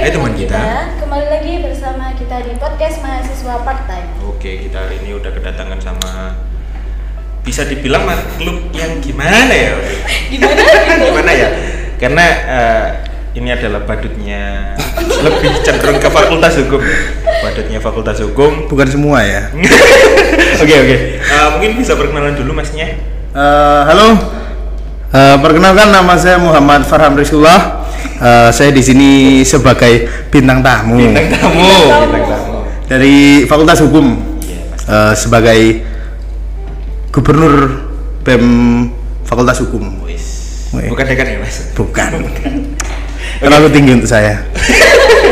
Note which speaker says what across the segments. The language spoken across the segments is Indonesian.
Speaker 1: Hai teman kita.
Speaker 2: Kembali lagi bersama kita di podcast mahasiswa part time.
Speaker 1: Oke, kita hari ini udah kedatangan sama bisa dibilang makhluk yang gimana ya?
Speaker 2: Gimana gitu?
Speaker 1: gimana ya? Karena eh, ini adalah badutnya lebih cenderung ke fakultas hukum ya. Badutnya fakultas hukum.
Speaker 3: Bukan semua ya.
Speaker 1: Oke, oke. Eh, mungkin bisa perkenalan dulu masnya.
Speaker 3: Eh, halo. Eh, perkenalkan nama saya Muhammad Farham Rizullah. Eh, saya di sini sebagai bintang tamu
Speaker 1: Bintang tamu.
Speaker 2: Bintang
Speaker 1: Bintang
Speaker 2: tamu.
Speaker 3: dari Fakultas Hukum
Speaker 1: Iya.
Speaker 3: Eh, sebagai Gubernur BEM Fakultas Hukum.
Speaker 1: Bukan dekan ya, Mas?
Speaker 3: Bukan. Terlalu tinggi untuk saya.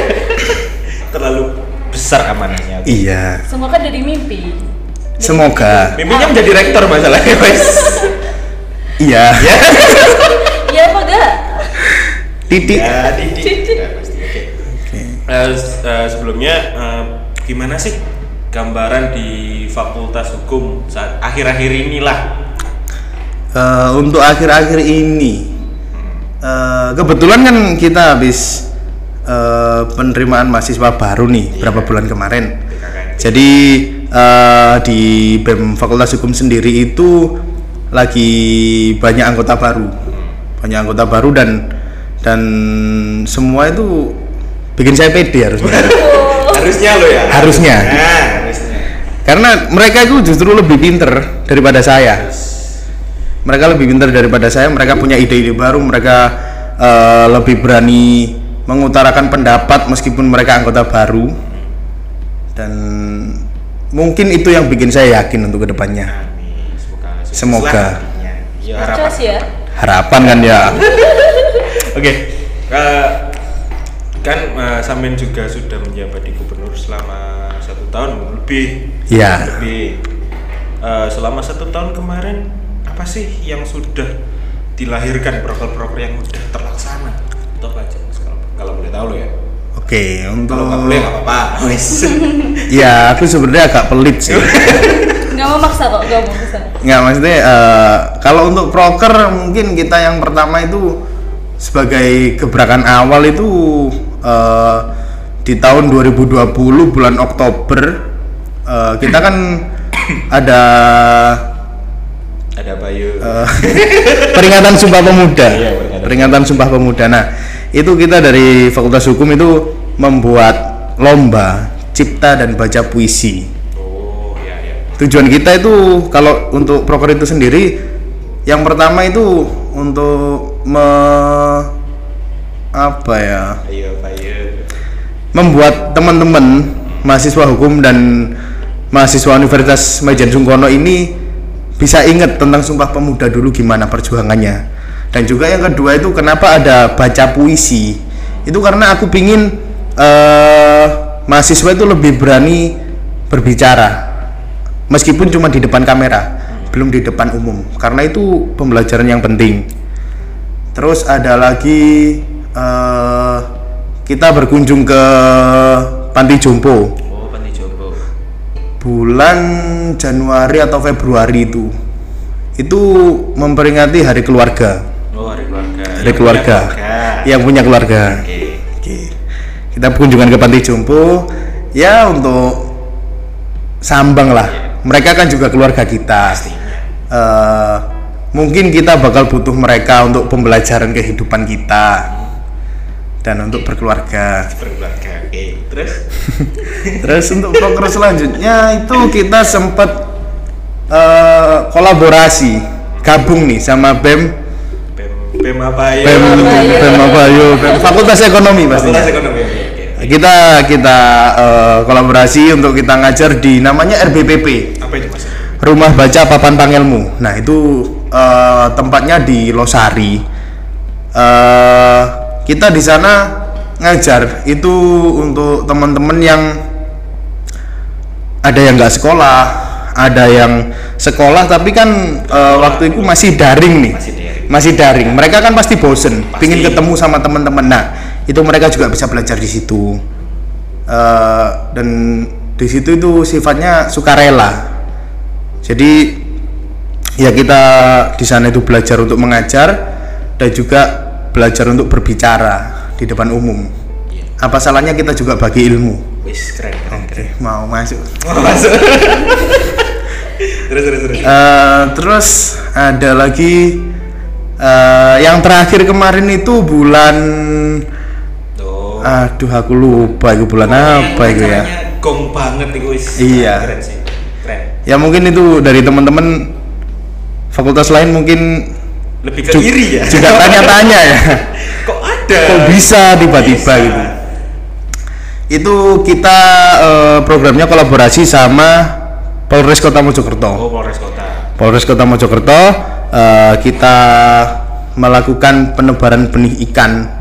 Speaker 1: Terlalu besar amanahnya.
Speaker 3: Iya.
Speaker 2: Semoga dari mimpi.
Speaker 3: Semoga.
Speaker 1: Mimpinya menjadi rektor masalahnya, Mas.
Speaker 3: Iya.
Speaker 1: Ya.
Speaker 2: Ya apa enggak?
Speaker 3: Titik.
Speaker 1: Ya, titik. Pasti. Oke. S- eh, sebelumnya eh, gimana sih gambaran di Fakultas Hukum saat akhir-akhir inilah?
Speaker 3: Eh, untuk akhir-akhir ini eh, kebetulan kan kita habis eh, penerimaan mahasiswa baru nih berapa bulan kemarin jadi eh, di BEM Fakultas Hukum sendiri itu lagi banyak anggota baru banyak anggota baru dan dan semua itu bikin saya pede harusnya
Speaker 1: Harusnya lo ya.
Speaker 3: Harusnya.
Speaker 1: Nah, harusnya.
Speaker 3: karena mereka itu justru lebih pinter daripada saya mereka lebih pintar daripada saya mereka punya ide-ide baru mereka eh, lebih berani mengutarakan pendapat meskipun mereka anggota baru dan mungkin itu yang bikin saya yakin untuk ke
Speaker 1: depannya. Semoga.
Speaker 3: Semoga.
Speaker 1: nantinya. Ya, harapan.
Speaker 2: Ya.
Speaker 3: Harapan kan ya
Speaker 1: Oke, eh, kan uh, Samin juga sudah menjabat di gubernur selama satu tahun lebih.
Speaker 3: Iya.
Speaker 1: Lebih. Eh, selama satu tahun kemarin apa sih yang sudah dilahirkan proker-proker yang udah terlaksana? Atau apa aja kalau, boleh tahu lo ya.
Speaker 3: oke untuk
Speaker 1: Kalau boleh nggak apa-apa. Wes.
Speaker 3: ya aku sebenarnya agak pelit sih
Speaker 2: Enggak mau maksa kok, enggak mau maksa.
Speaker 3: nggak maksudnya eh, kalau untuk proker mungkin kita yang pertama itu sebagai gebrakan awal itu eh, di tahun 2020 bulan Oktober eh, kita kan ada
Speaker 1: Ada Bayu.
Speaker 3: eh, peringatan Sumpah Pemuda
Speaker 1: Iya, peringatan.
Speaker 3: peringatan Sumpah Pemuda nah itu kita dari Fakultas Hukum itu membuat lomba cipta dan baca puisi. Tujuan kita itu kalau untuk proker itu sendiri yang pertama itu untuk me, apa ya?
Speaker 1: Ayo Bayu.
Speaker 3: membuat teman-teman mahasiswa hukum dan mahasiswa Universitas Majen Sungkono ini bisa ingat tentang Sumpah Pemuda dulu gimana perjuangannya. Dan juga yang kedua itu kenapa ada baca puisi? Itu karena aku pingin eh, mahasiswa itu lebih berani berbicara meskipun cuma di depan kamera belum di depan umum karena itu pembelajaran yang penting terus ada lagi eh, kita berkunjung ke panti jompo
Speaker 1: Oh Panti Jompo.
Speaker 3: bulan Januari atau Februari itu itu memperingati hari keluarga
Speaker 1: Oh hari keluarga.
Speaker 3: hari
Speaker 1: Yang
Speaker 3: keluarga
Speaker 1: punya keluarga.
Speaker 3: yang punya keluarga
Speaker 1: Oke.
Speaker 3: Oke. kita kunjungan ke panti jompo ya untuk sambang lah mereka kan juga keluarga kita
Speaker 1: Pastinya.
Speaker 3: Eh, mungkin kita bakal butuh mereka untuk pembelajaran kehidupan kita dan untuk berkeluarga
Speaker 1: berkeluarga oke terus
Speaker 3: Terus untuk proker selanjutnya itu kita sempat eh, kolaborasi gabung nih sama BEM
Speaker 1: bem bem apa ya
Speaker 3: BEM. BEM apa yuk BEM Fakultas Ekonomi pastinya.
Speaker 1: Fakultas ekonomi
Speaker 3: Kita kita eh, kolaborasi untuk kita ngajar di namanya RBPP
Speaker 1: apa itu mas
Speaker 3: Rumah Baca Papan Pangelmu. Nah itu eh, tempatnya di Losari. Eh, kita di sana ngajar itu untuk teman-teman yang ada yang nggak sekolah, ada yang sekolah tapi kan eh, waktu itu masih daring nih,
Speaker 1: Masih daring.
Speaker 3: masih daring. Mereka kan pasti bosen,
Speaker 1: Pasti.
Speaker 3: pingin ketemu sama teman-teman. Nah itu mereka juga bisa belajar di situ. Eh, dan di situ itu sifatnya sukarela. Jadi ya kita di sana itu belajar untuk mengajar dan juga belajar untuk berbicara di depan umum.
Speaker 1: Iya.
Speaker 3: apa salahnya kita juga bagi ilmu
Speaker 1: Wis keren keren keren.
Speaker 3: mau masuk
Speaker 1: Oh, masuk. terus terus terus.
Speaker 3: Eh, terus ada lagi eh, yang terakhir kemarin itu bulan. Aduh aku lupa itu bulan apa itu ya
Speaker 1: Gong banget itu wis.
Speaker 3: Iya.
Speaker 1: Keren sih. Keren.
Speaker 3: ya mungkin itu dari teman-teman fakultas lain mungkin
Speaker 1: Lebih ke iri ya.
Speaker 3: juga tanya-tanya ya
Speaker 1: Kok ada?
Speaker 3: kok bisa tiba-tiba gitu itu kita eh, programnya kolaborasi sama Polres Kota Mojokerto
Speaker 1: Oh, Polres Kota.
Speaker 3: Polres Kota Mojokerto eh, kita melakukan penebaran benih ikan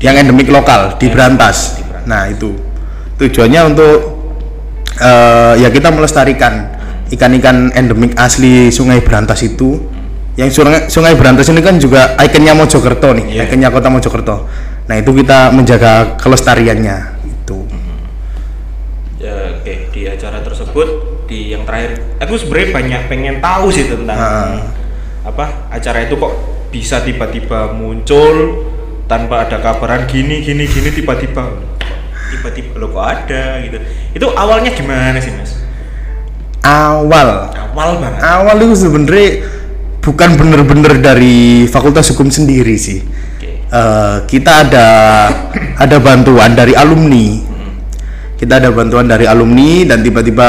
Speaker 3: yang endemik lokal di Berantas.
Speaker 1: di Berantas.
Speaker 3: Nah itu tujuannya untuk eh, ya kita melestarikan ikan-ikan endemik asli Sungai Berantas itu. Yang sungai, sungai Berantas ini kan juga ikonnya Mojokerto nih,
Speaker 1: Iya.
Speaker 3: ikonnya Kota Mojokerto. Nah itu kita menjaga kelestariannya itu.
Speaker 1: Ya, oke di acara tersebut di yang terakhir aku sebenarnya banyak pengen tahu sih tentang apa acara itu kok bisa tiba-tiba muncul tanpa ada kabaran gini gini gini tiba-tiba tiba-tiba lo kok ada gitu itu awalnya gimana sih mas
Speaker 3: Awal
Speaker 1: awal banget
Speaker 3: awal itu sebenarnya bukan bener-bener dari Fakultas Hukum sendiri sih.
Speaker 1: oke
Speaker 3: Eh, kita ada ada bantuan dari alumni. Kita ada bantuan dari alumni dan tiba-tiba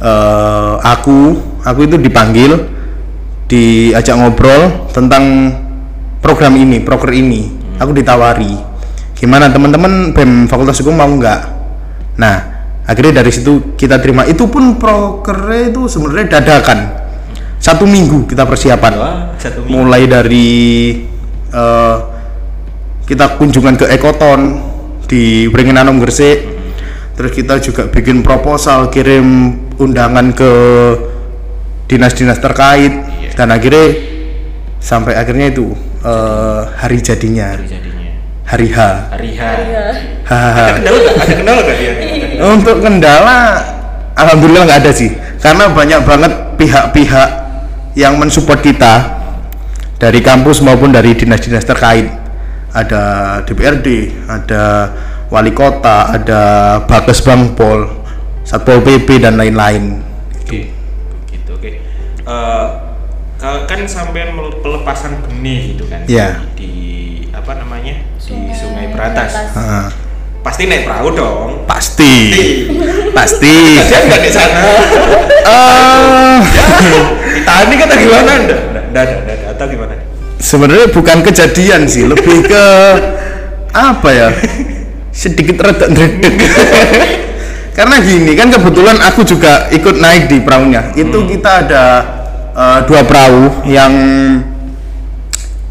Speaker 3: eh, aku aku itu dipanggil diajak ngobrol tentang program ini, proker ini. Aku ditawari. Gimana teman-teman BEM Fakultas Hukum mau nggak? Nah, akhirnya dari situ kita terima. Itu pun prokernya itu sebenarnya dadakan. Satu minggu kita persiapan
Speaker 1: Wah, satu minggu
Speaker 3: mulai dari eh, kita kunjungan ke Ekoton di Beringin Anom Gresik terus kita juga bikin proposal kirim undangan ke dinas-dinas terkait
Speaker 1: Iya.
Speaker 3: dan akhirnya sampai akhirnya itu eh, hari jadinya.
Speaker 1: Hari jadinya.
Speaker 3: Hari H.
Speaker 1: Hari H.
Speaker 2: Iya.
Speaker 3: Hahaha.
Speaker 1: ada kendala nggak? Ada kendala nggak dia?
Speaker 3: Untuk kendala, alhamdulillah nggak ada sih, karena banyak banget pihak-pihak yang mensupport kita dari kampus maupun dari dinas-dinas terkait. Ada DPRD, ada wali kota, ada Bakes Bangpol, Satpol PP dan lain-lain
Speaker 1: oke. Eh, ka- kan sampean pelepasan benih gitu kan?
Speaker 3: Iya.
Speaker 1: Di, di apa namanya? Di
Speaker 2: Sungai.
Speaker 1: Berantas.
Speaker 3: Ah,
Speaker 1: Pasti naik perahu dong.
Speaker 3: pasti, pasti.
Speaker 1: Saya nggak di sana.
Speaker 3: Eh,
Speaker 1: Titanic kan atau gimana? Nggak, nggak, nggak, nggak, nggak, atau gimana?
Speaker 3: sebenarnya bukan kejadian sih lebih ke apa ya sedikit rada ngeredek karena gini kan kebetulan aku juga ikut naik di perahunya itu kita ada eh, dua perahu yang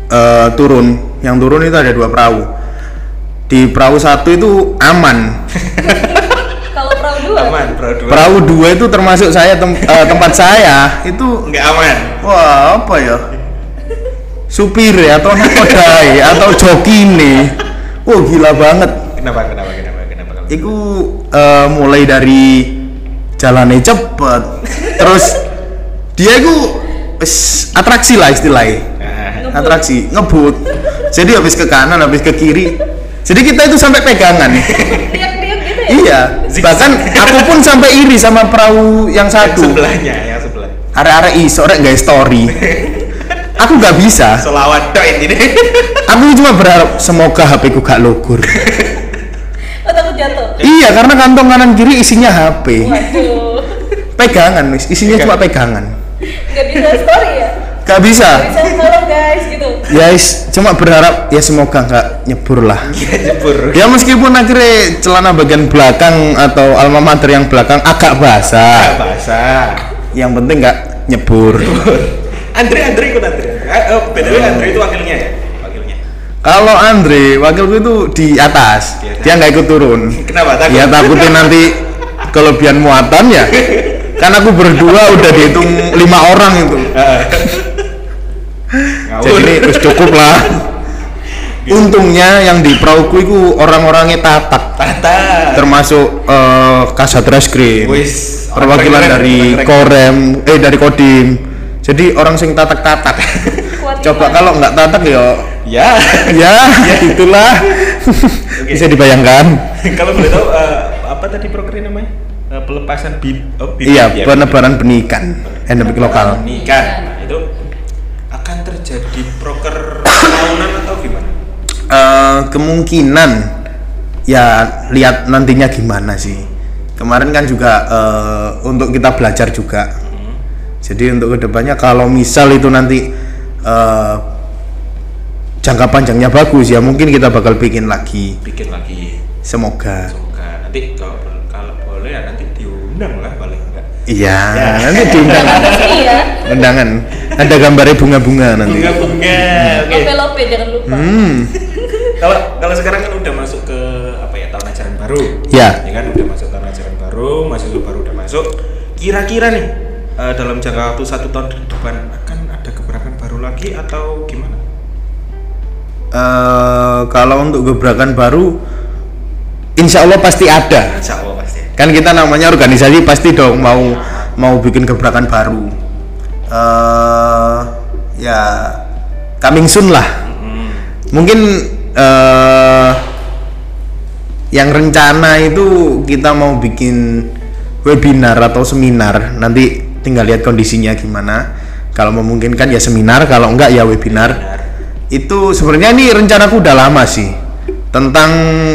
Speaker 3: eh, turun yang turun itu ada dua perahu di perahu satu itu aman
Speaker 2: Kalau perahu dua.
Speaker 1: Aman, perahu dua.
Speaker 3: perahu dua itu termasuk saya tem- eh, tempat saya itu
Speaker 1: Nggak aman.
Speaker 3: Wah, apa ya? Supir ya atau nakodai atau joki nih. Wah, gila banget.
Speaker 1: Kenapa? Kenapa? Kenapa? Kenapa? kenapa?
Speaker 3: Iku eh, mulai dari jalannya cepet, terus dia itu wis atraksi lah istilahnya.
Speaker 1: Nah,
Speaker 3: Atraksi, ngebut. Jadi habis ke kanan, habis ke kiri. Jadi kita itu sampai pegangan.
Speaker 2: Tiap-tiap gitu ya.
Speaker 3: iya. Bahkan aku pun sampai iri sama perahu yang
Speaker 1: yang
Speaker 3: satu.
Speaker 1: sebelahnya, yang sebelah.
Speaker 3: Arek-arek iso rek guys story. Aku nggak bisa.
Speaker 1: Selawat dok ini.
Speaker 3: Aku cuma berharap semoga HP ku gak logur.
Speaker 2: Oh takut jatuh.
Speaker 3: iya, karena kantong kanan kiri isinya HP.
Speaker 2: Waduh.
Speaker 3: Pegangan. Isinya cuma pegangan.
Speaker 2: Nggak bisa story ya?
Speaker 3: Gak bisa.
Speaker 2: Nggak bisa halo guys gitu.
Speaker 3: Ya, is, cuma berharap ya semoga nggak nyebur lah.
Speaker 1: Jebur.
Speaker 3: Ya meskipun akhirnya celana bagian belakang atau alma mater yang belakang agak
Speaker 1: Ah,
Speaker 3: basah.
Speaker 1: basah.
Speaker 3: Yang penting nggak nyebur.
Speaker 1: Andre, Andre ikut Andre. Eh, oh, btw Andre itu wakilnya ya? Wakilnya.
Speaker 3: Kalau Andre, wakilku itu di atas.
Speaker 1: Di atas.
Speaker 3: Dia nggak ikut turun.
Speaker 1: Kenapa? Takut?
Speaker 3: Ya takutnya nanti kelebihan muatan ya. Kan aku berdua udah dihitung lima orang itu. Jadi ini terus cukup lah. Untungnya yang di perahuku itu orang-orangnya tatak,
Speaker 1: Tata.
Speaker 3: termasuk eh, kasat reskrim,
Speaker 1: Wis,
Speaker 3: perwakilan dari
Speaker 1: keren-keren.
Speaker 3: korem, eh dari kodim. Jadi orang sing tatak-tatak.
Speaker 2: Kuat
Speaker 3: Coba kalau nggak tatak ya,
Speaker 1: Ya.
Speaker 3: ya itulah.
Speaker 1: Oke.
Speaker 3: Bisa dibayangkan.
Speaker 1: Kalau boleh tahu eh, apa tadi prokernya namanya? Eh, pelepasan bib oh, bibit
Speaker 3: Iya,
Speaker 1: ya?
Speaker 3: penebaran benih ikan endemik lokal.
Speaker 1: Ini kan Nah, itu akan terjadi proker tahunan atau gimana?
Speaker 3: Eh, kemungkinan ya lihat nantinya gimana sih. Kemarin kan juga eh, untuk kita belajar juga. Jadi untuk ke depannya kalau misal itu nanti eh, jangka panjangnya bagus ya mungkin kita bakal bikin lagi.
Speaker 1: Bikin lagi.
Speaker 3: Semoga.
Speaker 1: Semoga nanti kalau diundang lah paling enggak.
Speaker 3: Iya,
Speaker 1: Ya.
Speaker 3: nanti diundang
Speaker 2: Iya.
Speaker 3: undangan. Ada gambarnya bunga-bunga nanti.
Speaker 1: Bunga-bunga. Oke.
Speaker 2: Lope-lope jangan lupa.
Speaker 3: Hmm.
Speaker 1: Kalau kalau sekarang kan udah masuk ke apa ya tahun ajaran baru.
Speaker 3: Ya.
Speaker 1: Ya kan udah masuk tahun ajaran baru, mahasiswa baru udah masuk. Kira-kira nih eh, dalam jangka waktu satu tahun ke depan akan ada gebrakan baru lagi atau gimana?
Speaker 3: Eh, kalau untuk gebrakan baru, insya Allah pasti ada.
Speaker 1: Insya Allah.
Speaker 3: Kan kita namanya organisasi pasti dong mau mau bikin gebrakan baru. eh ya coming soon lah.
Speaker 1: Hmm.
Speaker 3: Mungkin eh yang rencana itu kita mau bikin webinar atau seminar. Nanti tinggal lihat kondisinya gimana. Kalau memungkinkan ya seminar, kalau enggak ya webinar.
Speaker 1: Benar.
Speaker 3: Itu sebenarnya ini rencanaku udah lama sih tentang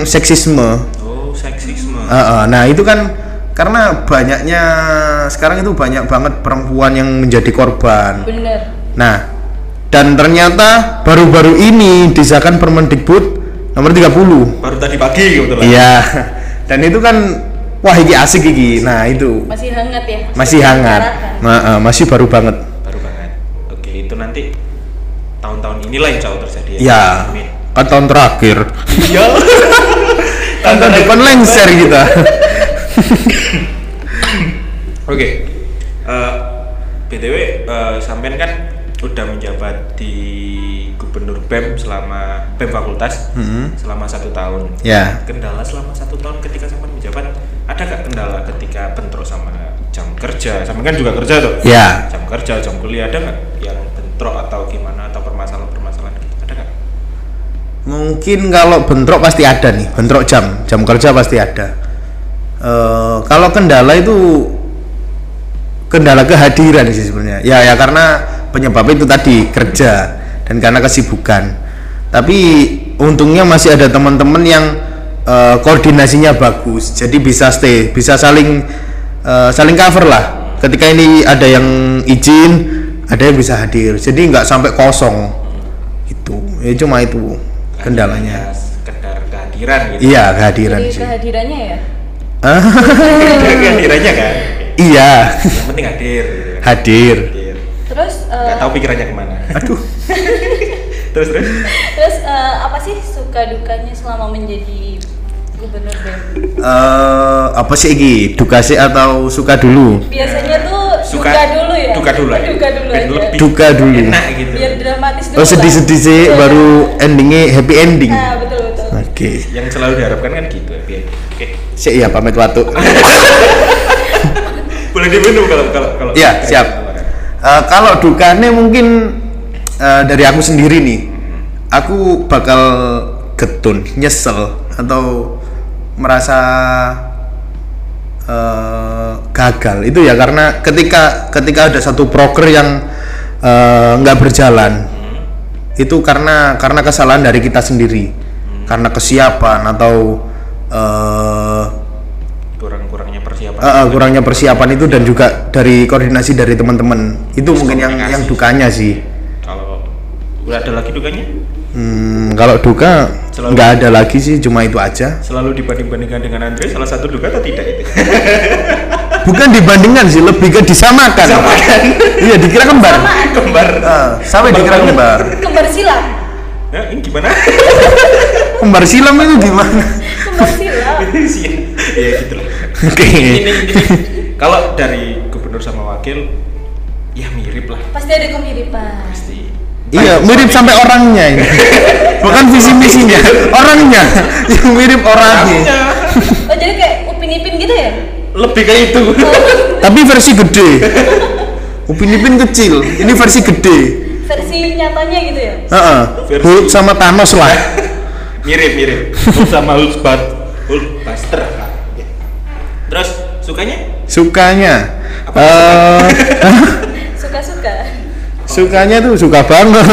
Speaker 3: seksisme. Uh, uh, nah itu kan karena banyaknya sekarang itu banyak banget perempuan yang menjadi korban.
Speaker 2: Bener.
Speaker 3: Nah dan ternyata baru-baru ini disahkan Permendikbud nomor 30.
Speaker 1: Baru tadi pagi kebetulan.
Speaker 3: Iya. Dan itu kan wah ini asik iki. Nah itu
Speaker 2: Masih hangat ya.
Speaker 3: masih hangat. Nah, uh, masih baru banget.
Speaker 1: Baru banget. Oke itu nanti tahun-tahun inilah insya Allah terjadi.
Speaker 3: Ya,
Speaker 1: Amin.
Speaker 3: kan tahun terakhir.
Speaker 1: Iya.
Speaker 3: Tahun depan lengser kita.
Speaker 1: Oke. Eh, BTW eh, sampean kan udah menjabat di Gubernur BEM selama BEM fakultas
Speaker 3: Hmm.
Speaker 1: selama satu tahun.
Speaker 3: Ya.
Speaker 1: Kendala selama satu tahun ketika sampean menjabat ada gak kendala ketika bentrok sama jam kerja? Sampean kan juga kerja tuh.
Speaker 3: Ya.
Speaker 1: Jam kerja, jam kuliah ada nggak yang bentrok atau gimana atau permasalahan-permasalahan gitu? Ada nggak?
Speaker 3: Mungkin kalau bentrok pasti ada nih, bentrok jam, jam kerja pasti ada. Eh, kalau kendala itu kendala kehadiran sih sebenarnya. Ya ya karena penyebab itu tadi kerja dan karena kesibukan. Tapi untungnya masih ada teman-teman yang eh, koordinasinya bagus, jadi bisa stay, bisa saling eh, saling cover lah. Ketika ini ada yang izin, ada yang bisa hadir. Jadi nggak sampai kosong. Itu, ya cuma itu kendalanya.
Speaker 1: Hanya sekedar kehadiran gitu.
Speaker 3: Iya kehadiran
Speaker 2: Jadi
Speaker 3: sih.
Speaker 2: kehadirannya ya.
Speaker 3: Ah,
Speaker 1: kehadirannya kan.
Speaker 3: iya
Speaker 1: Yang penting hadir. Gitu.
Speaker 3: hadir.
Speaker 1: Hadir.
Speaker 2: Terus eh,
Speaker 1: Nggak tahu pikirannya ke mana.
Speaker 3: Aduh.
Speaker 1: terus terus.
Speaker 2: terus eh, apa sih suka dukanya selama menjadi gubernur BEM?
Speaker 3: Eh, apa sih ini? Duka sih atau suka dulu?
Speaker 2: Biasanya tuh Duka dulu ya.
Speaker 1: Duka dulu aja.
Speaker 2: Duka dulu
Speaker 1: Biar
Speaker 2: aja.
Speaker 1: lebih
Speaker 3: Duka dulu.
Speaker 1: Enak gitu.
Speaker 2: Biar dramatis dulu.
Speaker 3: Oh sedih-sedih sih,
Speaker 2: Betul.
Speaker 3: baru endingnya happy ending.
Speaker 2: Nah, betul betul.
Speaker 3: Oke.
Speaker 1: Yang selalu diharapkan kan gitu ya. biar- Oke.
Speaker 3: Sih iya pamit waktu.
Speaker 1: Boleh diminum kalau kalau kalau.
Speaker 3: Iya, siap. Eh, kalau dukanya mungkin eh, dari aku sendiri nih, aku bakal getun, nyesel atau merasa gagal. Itu ya karena ketika ketika ada satu proker yang eh, nggak berjalan, itu karena karena kesalahan dari kita sendiri, karena kesiapan atau eh,
Speaker 1: Kurang-kurangnya persiapan.
Speaker 3: Eh, eh, kurangnya persiapan itu dan juga dari koordinasi dari teman-teman itu mungkin yang yang dukanya sih
Speaker 1: Kalau udah ada lagi dukanya?
Speaker 3: Hmm, kalau duka nggak ada lagi sih cuma itu aja
Speaker 1: Selalu dibanding-bandingkan dengan Andre salah satu duka atau tidak itu?
Speaker 3: bukan dibandingkan sih lebih ke disamakan
Speaker 1: Disamakan.
Speaker 3: iya dikira kembar
Speaker 1: Kembar.
Speaker 3: Eh, sampai dikira kembar
Speaker 2: Kembar silam.
Speaker 1: Nah, ini gimana?
Speaker 3: kembar silam itu gimana
Speaker 2: Kembar silam.
Speaker 1: Sih. ya gitu lah.
Speaker 3: oke
Speaker 1: Ini, ini, ini. Kalau dari gubernur sama wakil ya mirip lah
Speaker 2: Pasti ada kemiripan.
Speaker 1: pasti.
Speaker 3: Iya mirip sampai orangnya ini. Bukan visi misinya orangnya. Yang mirip orangnya.
Speaker 2: Oh jadi kayak Upin Ipin gitu ya?
Speaker 1: Lebih kayak itu.
Speaker 3: tapi versi gede. Upin Ipin kecil. Ini versi gede.
Speaker 2: Versi nyatanya gitu ya?
Speaker 3: Heeh.
Speaker 1: Versi-
Speaker 3: Hulk sama Thanos lah.
Speaker 1: Mirip mirip. Hulk sama Hulkbuster Hulkbuster Oke. terus sukanya?
Speaker 3: Sukanya.
Speaker 1: Apa
Speaker 3: eh
Speaker 2: Suka-suka.
Speaker 3: Sukanya tuh suka banget.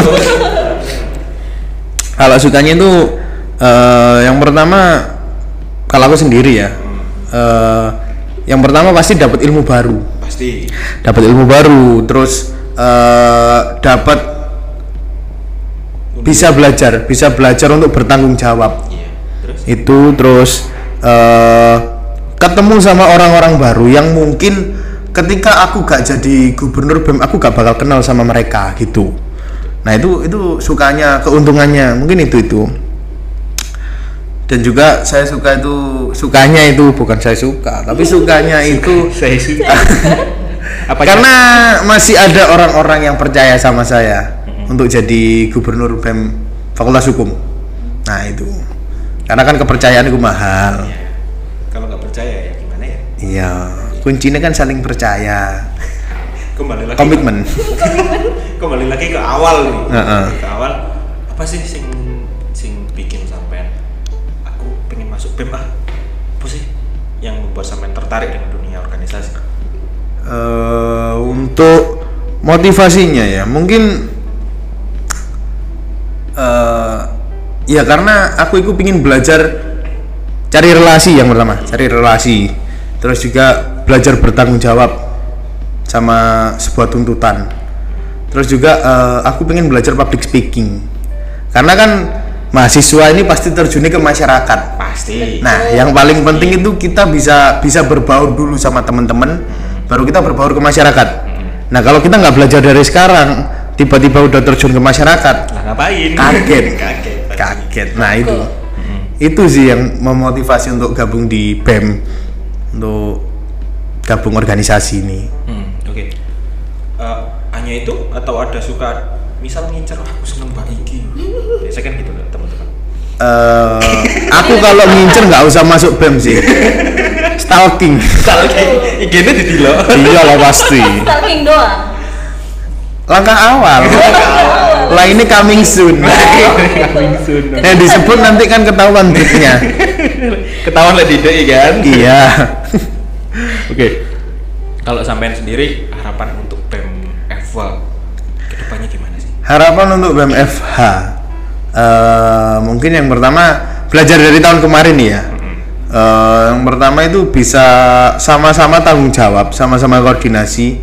Speaker 3: Kalau sukanya itu eh yang pertama kalau aku sendiri ya. eh yang pertama pasti dapat ilmu baru.
Speaker 1: pasti
Speaker 3: Dapat ilmu baru, terus eh dapat bisa belajar, bisa belajar untuk bertanggung jawab.
Speaker 1: iya terus
Speaker 3: itu terus eh ketemu sama orang-orang baru yang mungkin ketika aku gak jadi gubernur BEM aku gak bakal kenal sama mereka gitu. Nah itu itu sukanya keuntungannya mungkin itu itu. Dan juga saya suka itu sukanya itu bukan saya suka tapi sukanya itu
Speaker 1: saya suka. Apa
Speaker 3: karena masih ada orang-orang yang percaya sama saya untuk jadi gubernur BEM Fakultas Hukum. Nah itu. Karena kan kepercayaan itu mahal.
Speaker 1: Kalau nggak percaya ya gimana ya?
Speaker 3: Iya, kuncinya kan saling percaya,
Speaker 1: kembali lagi
Speaker 3: komitmen.
Speaker 1: kembali lagi ke awal nih
Speaker 3: Heeh.
Speaker 1: ke awal apa sih sing sing bikin sampean aku pengen masuk BEM ah apa sih yang membuat sampean tertarik dengan dunia organisasi
Speaker 3: Eh, untuk motivasinya ya, mungkin eh ya karena aku itu pingin belajar cari relasi yang pertama, cari relasi, terus juga belajar bertanggung jawab sama sebuah tuntutan. Terus juga eh, aku pengen belajar public speaking, karena kan mahasiswa ini pasti terjunnya ke masyarakat.
Speaker 1: pasti
Speaker 3: Nah, yang paling penting itu kita bisa bisa berbaur dulu sama teman-teman, baru kita berbaur ke masyarakat. Nah, kalau kita nggak belajar dari sekarang, tiba-tiba udah terjun ke masyarakat,
Speaker 1: lah ngapain
Speaker 3: kaget,
Speaker 1: kaget
Speaker 3: kaget. Nah itu, itu sih yang memotivasi untuk gabung di BEM, untuk gabung organisasi ini.
Speaker 1: Hmm, oke. Eh, hanya itu atau ada suka misal ngincer "Wah, aku seneng mbak iki. Biasa kan gitu loh, teman-teman.
Speaker 3: Eh, aku kalau ngincer nggak usah masuk BEM sih, stalking.
Speaker 1: Kayak IG-nya di dilo.
Speaker 3: Iya lah pasti.
Speaker 2: Stalking doang.
Speaker 3: Langkah awal. Lah ini coming soon.
Speaker 1: Coming soon.
Speaker 3: Yang disebut nanti kan ketahuan triknya.
Speaker 1: Ketahuan lah tidak kan?
Speaker 3: iya.
Speaker 1: Oke. Kalau sampean sendiri harapan untuk BEM FWA ke depannya gimana sih?
Speaker 3: Harapan untuk BMFH eh mungkin yang pertama belajar dari tahun kemarin ya. Eh, yang pertama itu bisa sama-sama tanggung jawab, sama-sama koordinasi,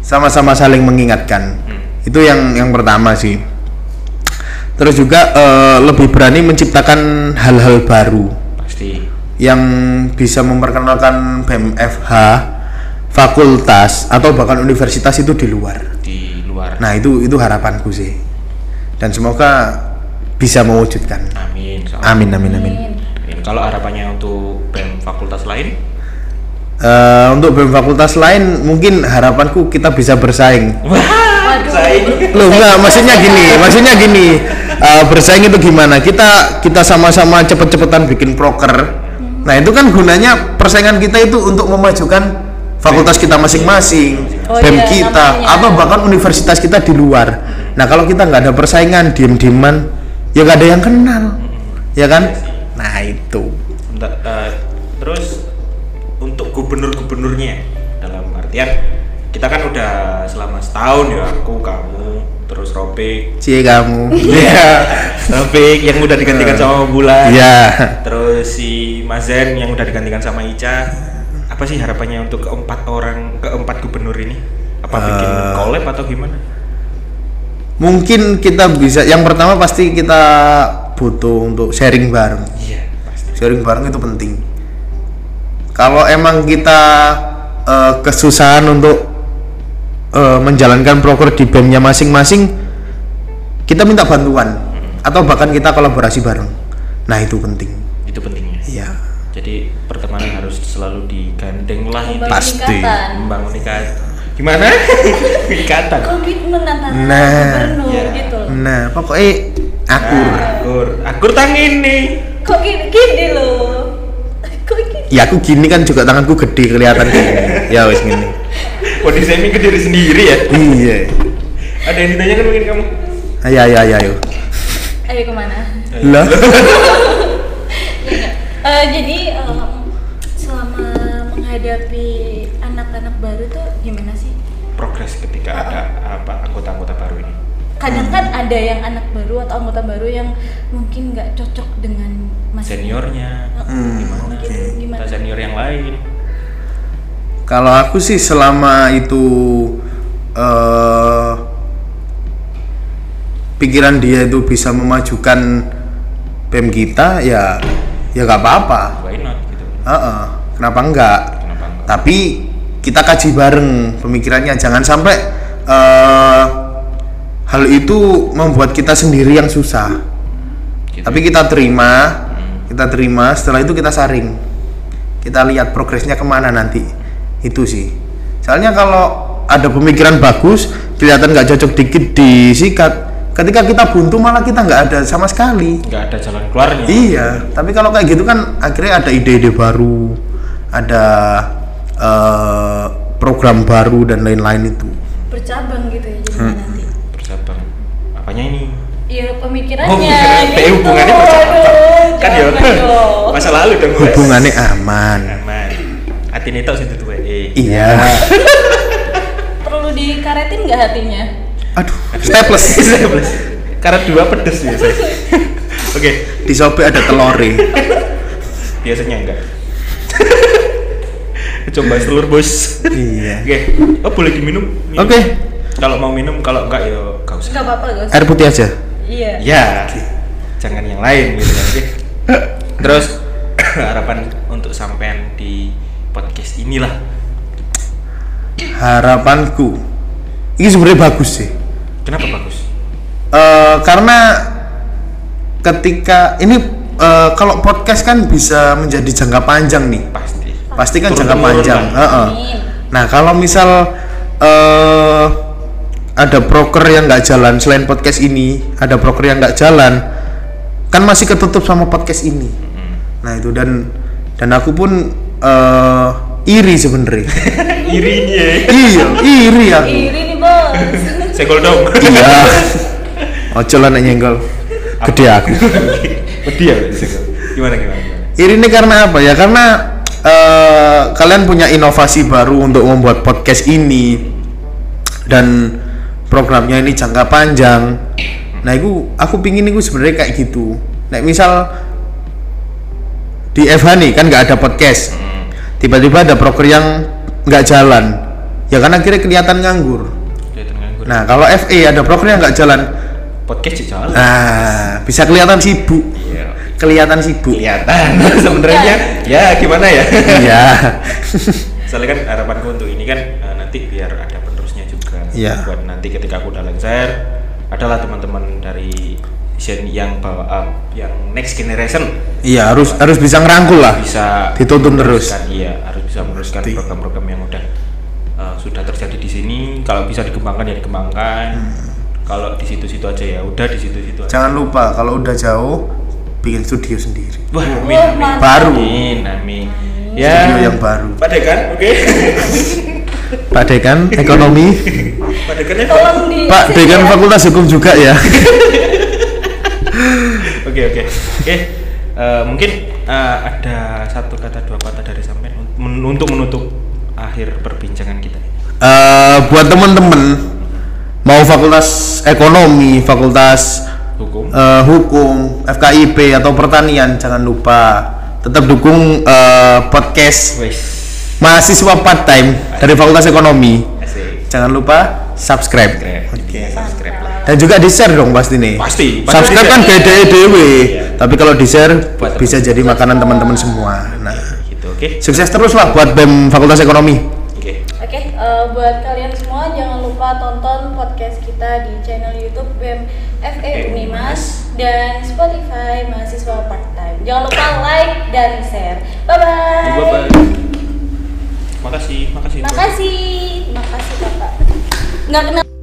Speaker 3: sama-sama saling mengingatkan. Itu yang yang pertama sih. Terus juga eh, lebih berani menciptakan hal-hal baru. Yang bisa memperkenalkan BMFH fakultas atau bahkan universitas itu di luar.
Speaker 1: di luar.
Speaker 3: Nah, itu itu harapanku sih. Dan semoga bisa mewujudkan.
Speaker 1: Amin.
Speaker 3: Amin amin amin.
Speaker 1: Amin. Kalau harapannya untuk BEM fakultas lain?
Speaker 3: Eh, untuk BEM fakultas lain mungkin harapanku kita bisa bersaing.
Speaker 2: Waduh.
Speaker 3: Loh enggak, maksudnya gini, maksudnya gini. eh, bersaing itu gimana? Kita kita sama-sama cepet-cepetan bikin proker. Nah, itu kan gunanya persaingan kita itu untuk memajukan fakultas kita masing-masing,
Speaker 2: Oh
Speaker 3: BEM
Speaker 2: iya,
Speaker 3: kita,
Speaker 2: namanya.
Speaker 3: atau bahkan universitas kita di luar. Nah, kalau kita nggak ada persaingan, diem-dieman, ya nggak ada yang kenal, ya kan? Nah, itu.
Speaker 1: Eh, terus untuk gubernur-gubernurnya dalam artian kita kan udah selama setahun ya aku kamu terus Robik
Speaker 3: Cie kamu.
Speaker 1: Iya, Robik yang udah digantikan sama Bulan
Speaker 3: Iya.
Speaker 1: terus si Mazen yang udah digantikan sama Ica apa sih harapannya untuk keempat orang keempat gubernur ini apa bikin
Speaker 3: Eh.
Speaker 1: collab atau gimana
Speaker 3: Mungkin kita bisa yang pertama pasti kita butuh untuk sharing bareng.
Speaker 1: iya pasti
Speaker 3: Sharing bareng itu penting. Kalau emang kita eh, kesusahan untuk eh, menjalankan proker di BEM-nya masing-masing, kita minta bantuan atau bahkan kita kolaborasi bareng. Nah, itu penting.
Speaker 1: itu pentingnya
Speaker 3: Iya.
Speaker 1: jadi pertemanan harus selalu digandeng lah itu
Speaker 2: Membangun
Speaker 3: Pasti.
Speaker 1: membangun ikatan gimana ikatan
Speaker 2: Komitmen antara
Speaker 3: Nah.
Speaker 2: gubernur
Speaker 1: Iya.
Speaker 2: gitu loh.
Speaker 3: Nah, pokoknya akur.
Speaker 1: Nah, akur akur tangin nih
Speaker 2: Kok gini, gini loh. Kok gini?
Speaker 3: Ya aku gini kan juga tanganku gede kelihatan gini. ya wes gini.
Speaker 1: Body shaming ke diri sendiri ya
Speaker 3: Iya.
Speaker 1: ada yang ditanyakan mungkin kamu
Speaker 3: Ayo ayo ayo ayo.
Speaker 2: Ayo ke mana?
Speaker 3: lah
Speaker 2: Eh, jadi em, selama menghadapi anak-anak baru tuh gimana sih?
Speaker 1: progres ketika ada apa anggota-anggota baru ini
Speaker 2: Kadang kan ada yang anak baru atau anggota baru yang mungkin nggak cocok dengan mas
Speaker 1: seniornya
Speaker 3: Hmm,
Speaker 1: gimana
Speaker 3: oke.
Speaker 2: gimana?
Speaker 1: atau senior yang lain
Speaker 3: Kalau aku sih selama itu eh pikiran dia itu bisa memajukan BEM kita ya ya nggak apa-apa.
Speaker 1: why not gitu
Speaker 3: kenapa enggak?
Speaker 1: kenapa enggak
Speaker 3: Tapi kita kaji bareng pemikirannya jangan sampai eh hal itu membuat kita sendiri yang susah.
Speaker 1: Gitu.
Speaker 3: Tapi kita terima, kita terima. Setelah itu kita saring. Kita lihat progresnya ke mana nanti. Itu sih. Soalnya kalau ada pemikiran bagus, kelihatan nggak cocok dikit disikat. Ketika kita buntu malah kita nggak ada sama sekali.
Speaker 1: nggak ada jalan keluarnya
Speaker 3: Iya. Tapi kalau kayak gitu kan akhirnya ada ide-ide baru, ada eh, program baru dan lain-lain itu.
Speaker 2: Bercabang gitu ya jadinya
Speaker 3: Hmm.
Speaker 2: nanti.
Speaker 1: bercabang apanya ini
Speaker 2: Iya pemikirannya.
Speaker 1: Oh, pemikiran.
Speaker 2: gitu.
Speaker 1: Eh, hubungannya bercabang. Kan ya masa lalu dong.
Speaker 3: Hubungannya aman.
Speaker 1: Tau sih tuh eh
Speaker 3: Iya.
Speaker 2: Perlu dikaretin nggak hatinya?
Speaker 3: Aduh, staples.
Speaker 1: Staples. Karet dua pedes biasanya. Oke,
Speaker 3: Di Shopee ada telore.
Speaker 1: biasanya enggak. Coba telur bos.
Speaker 3: iya.
Speaker 1: Oke, oh boleh diminum? Minum.
Speaker 3: Oke.
Speaker 1: Kalau mau minum, kalau enggak ya enggak usah.
Speaker 2: Nggak apa-apa guys.
Speaker 3: Air putih aja.
Speaker 2: Iya.
Speaker 1: Ya, jangan yang lain gitu kan. Oke. Terus harapan untuk sampean di podcast inilah.
Speaker 3: Harapanku. Ini sebenarnya bagus sih.
Speaker 1: Kenapa bagus?
Speaker 3: Eh, karena ketika ini eh, kalau podcast kan bisa menjadi jangka panjang nih.
Speaker 1: Pasti.
Speaker 3: Pasti kan
Speaker 1: Turun
Speaker 3: jangka panjang.
Speaker 1: kan?
Speaker 3: Heeh.
Speaker 2: Amin.
Speaker 3: Nah kalau misal eh ada broker yang nggak jalan selain podcast ini, ada broker yang nggak jalan, kan masih ketutup sama podcast ini. Nah itu dan dan aku pun eh iri sebenarnya.
Speaker 1: Irinya.
Speaker 3: iya, iri aku.
Speaker 2: Iri nih bos.
Speaker 1: Segol dong.
Speaker 3: Iya. Ojo lah nek nyenggol. Gede aku.
Speaker 1: Wedi ya. Gimana gimana?
Speaker 3: Iri ini karena apa ya? Karena eh, kalian punya inovasi baru untuk membuat podcast ini dan programnya ini jangka panjang. Nah, itu aku pingin itu sebenarnya kayak gitu. Nah, misal di FH nih kan nggak ada podcast, tiba-tiba ada proker yang nggak jalan, ya kan akhirnya kelihatan nganggur.
Speaker 1: Kelihatan nganggur.
Speaker 3: Nah, kalau FE ada proker yang nggak jalan,
Speaker 1: podcast sih jalan.
Speaker 3: nah bisa kelihatan sibuk,
Speaker 1: Iya.
Speaker 3: kelihatan sibuk.
Speaker 1: Kelihatan sebenarnya ya gimana ya?
Speaker 3: Iya.
Speaker 1: Soalnya kan harapanku untuk ini kan eh, nanti biar ada penerusnya juga.
Speaker 3: Iya.
Speaker 1: Buat nanti ketika aku udah lengser, adalah teman-teman dari gen yang bawa up, yang next generation
Speaker 3: Iya harus harus bisa ngerangkul lah.
Speaker 1: bisa
Speaker 3: Dituntun terus.
Speaker 1: Iya, harus bisa meneruskan program-program yang udah eh, sudah terjadi di sini. Kalau bisa dikembangkan ya dikembangkan. Kalau di situ-situ aja ya udah di situ-situ aja.
Speaker 3: Jangan lupa kalau udah jauh bikin studio sendiri.
Speaker 1: Wah, amin, amin.
Speaker 3: Baru.
Speaker 1: Amin, amin.
Speaker 3: Studio yang baru.
Speaker 1: Pak Dekan, oke.
Speaker 3: Pak Dekan ekonomi.
Speaker 1: Pak Dekan ya.
Speaker 3: Pak Dekan Fakultas Hukum juga ya.
Speaker 1: Oke, oke. Oke. eh, mungkin eh, ada satu kata dua kata dari sampean men- untuk menutup akhir perbincangan kita.
Speaker 3: Eh, buat temen-temen mau fakultas ekonomi, fakultas
Speaker 1: Hukum.
Speaker 3: eh, hukum, FKIP atau pertanian jangan lupa tetap dukung eh, podcast
Speaker 1: Wes.
Speaker 3: mahasiswa part time dari Fakultas Ekonomi.
Speaker 1: Asik.
Speaker 3: Jangan lupa subscribe.
Speaker 1: Subscribe.
Speaker 3: Oke.
Speaker 1: Subscribe lah.
Speaker 3: Dan juga di share dong pasti nih.
Speaker 1: Pasti, pasti
Speaker 3: Subscribe kan beda dewe.
Speaker 1: Iya.
Speaker 3: Tapi kalau di share
Speaker 1: Buat
Speaker 3: bisa jadi makanan teman-teman semua. Nah,
Speaker 1: Gitu, oke.
Speaker 3: sukses terus lah buat BEM Fakultas Ekonomi.
Speaker 1: Oke.
Speaker 2: Oke, eh, buat kalian semua jangan lupa tonton podcast kita di channel YouTube BEM FE Unimas dan Spotify mahasiswa part time. Jangan lupa like dan share. Bye bye.
Speaker 1: Bye-bye. Makasih, makasih.
Speaker 2: Makasih, makasih kakak. Nggak kenal.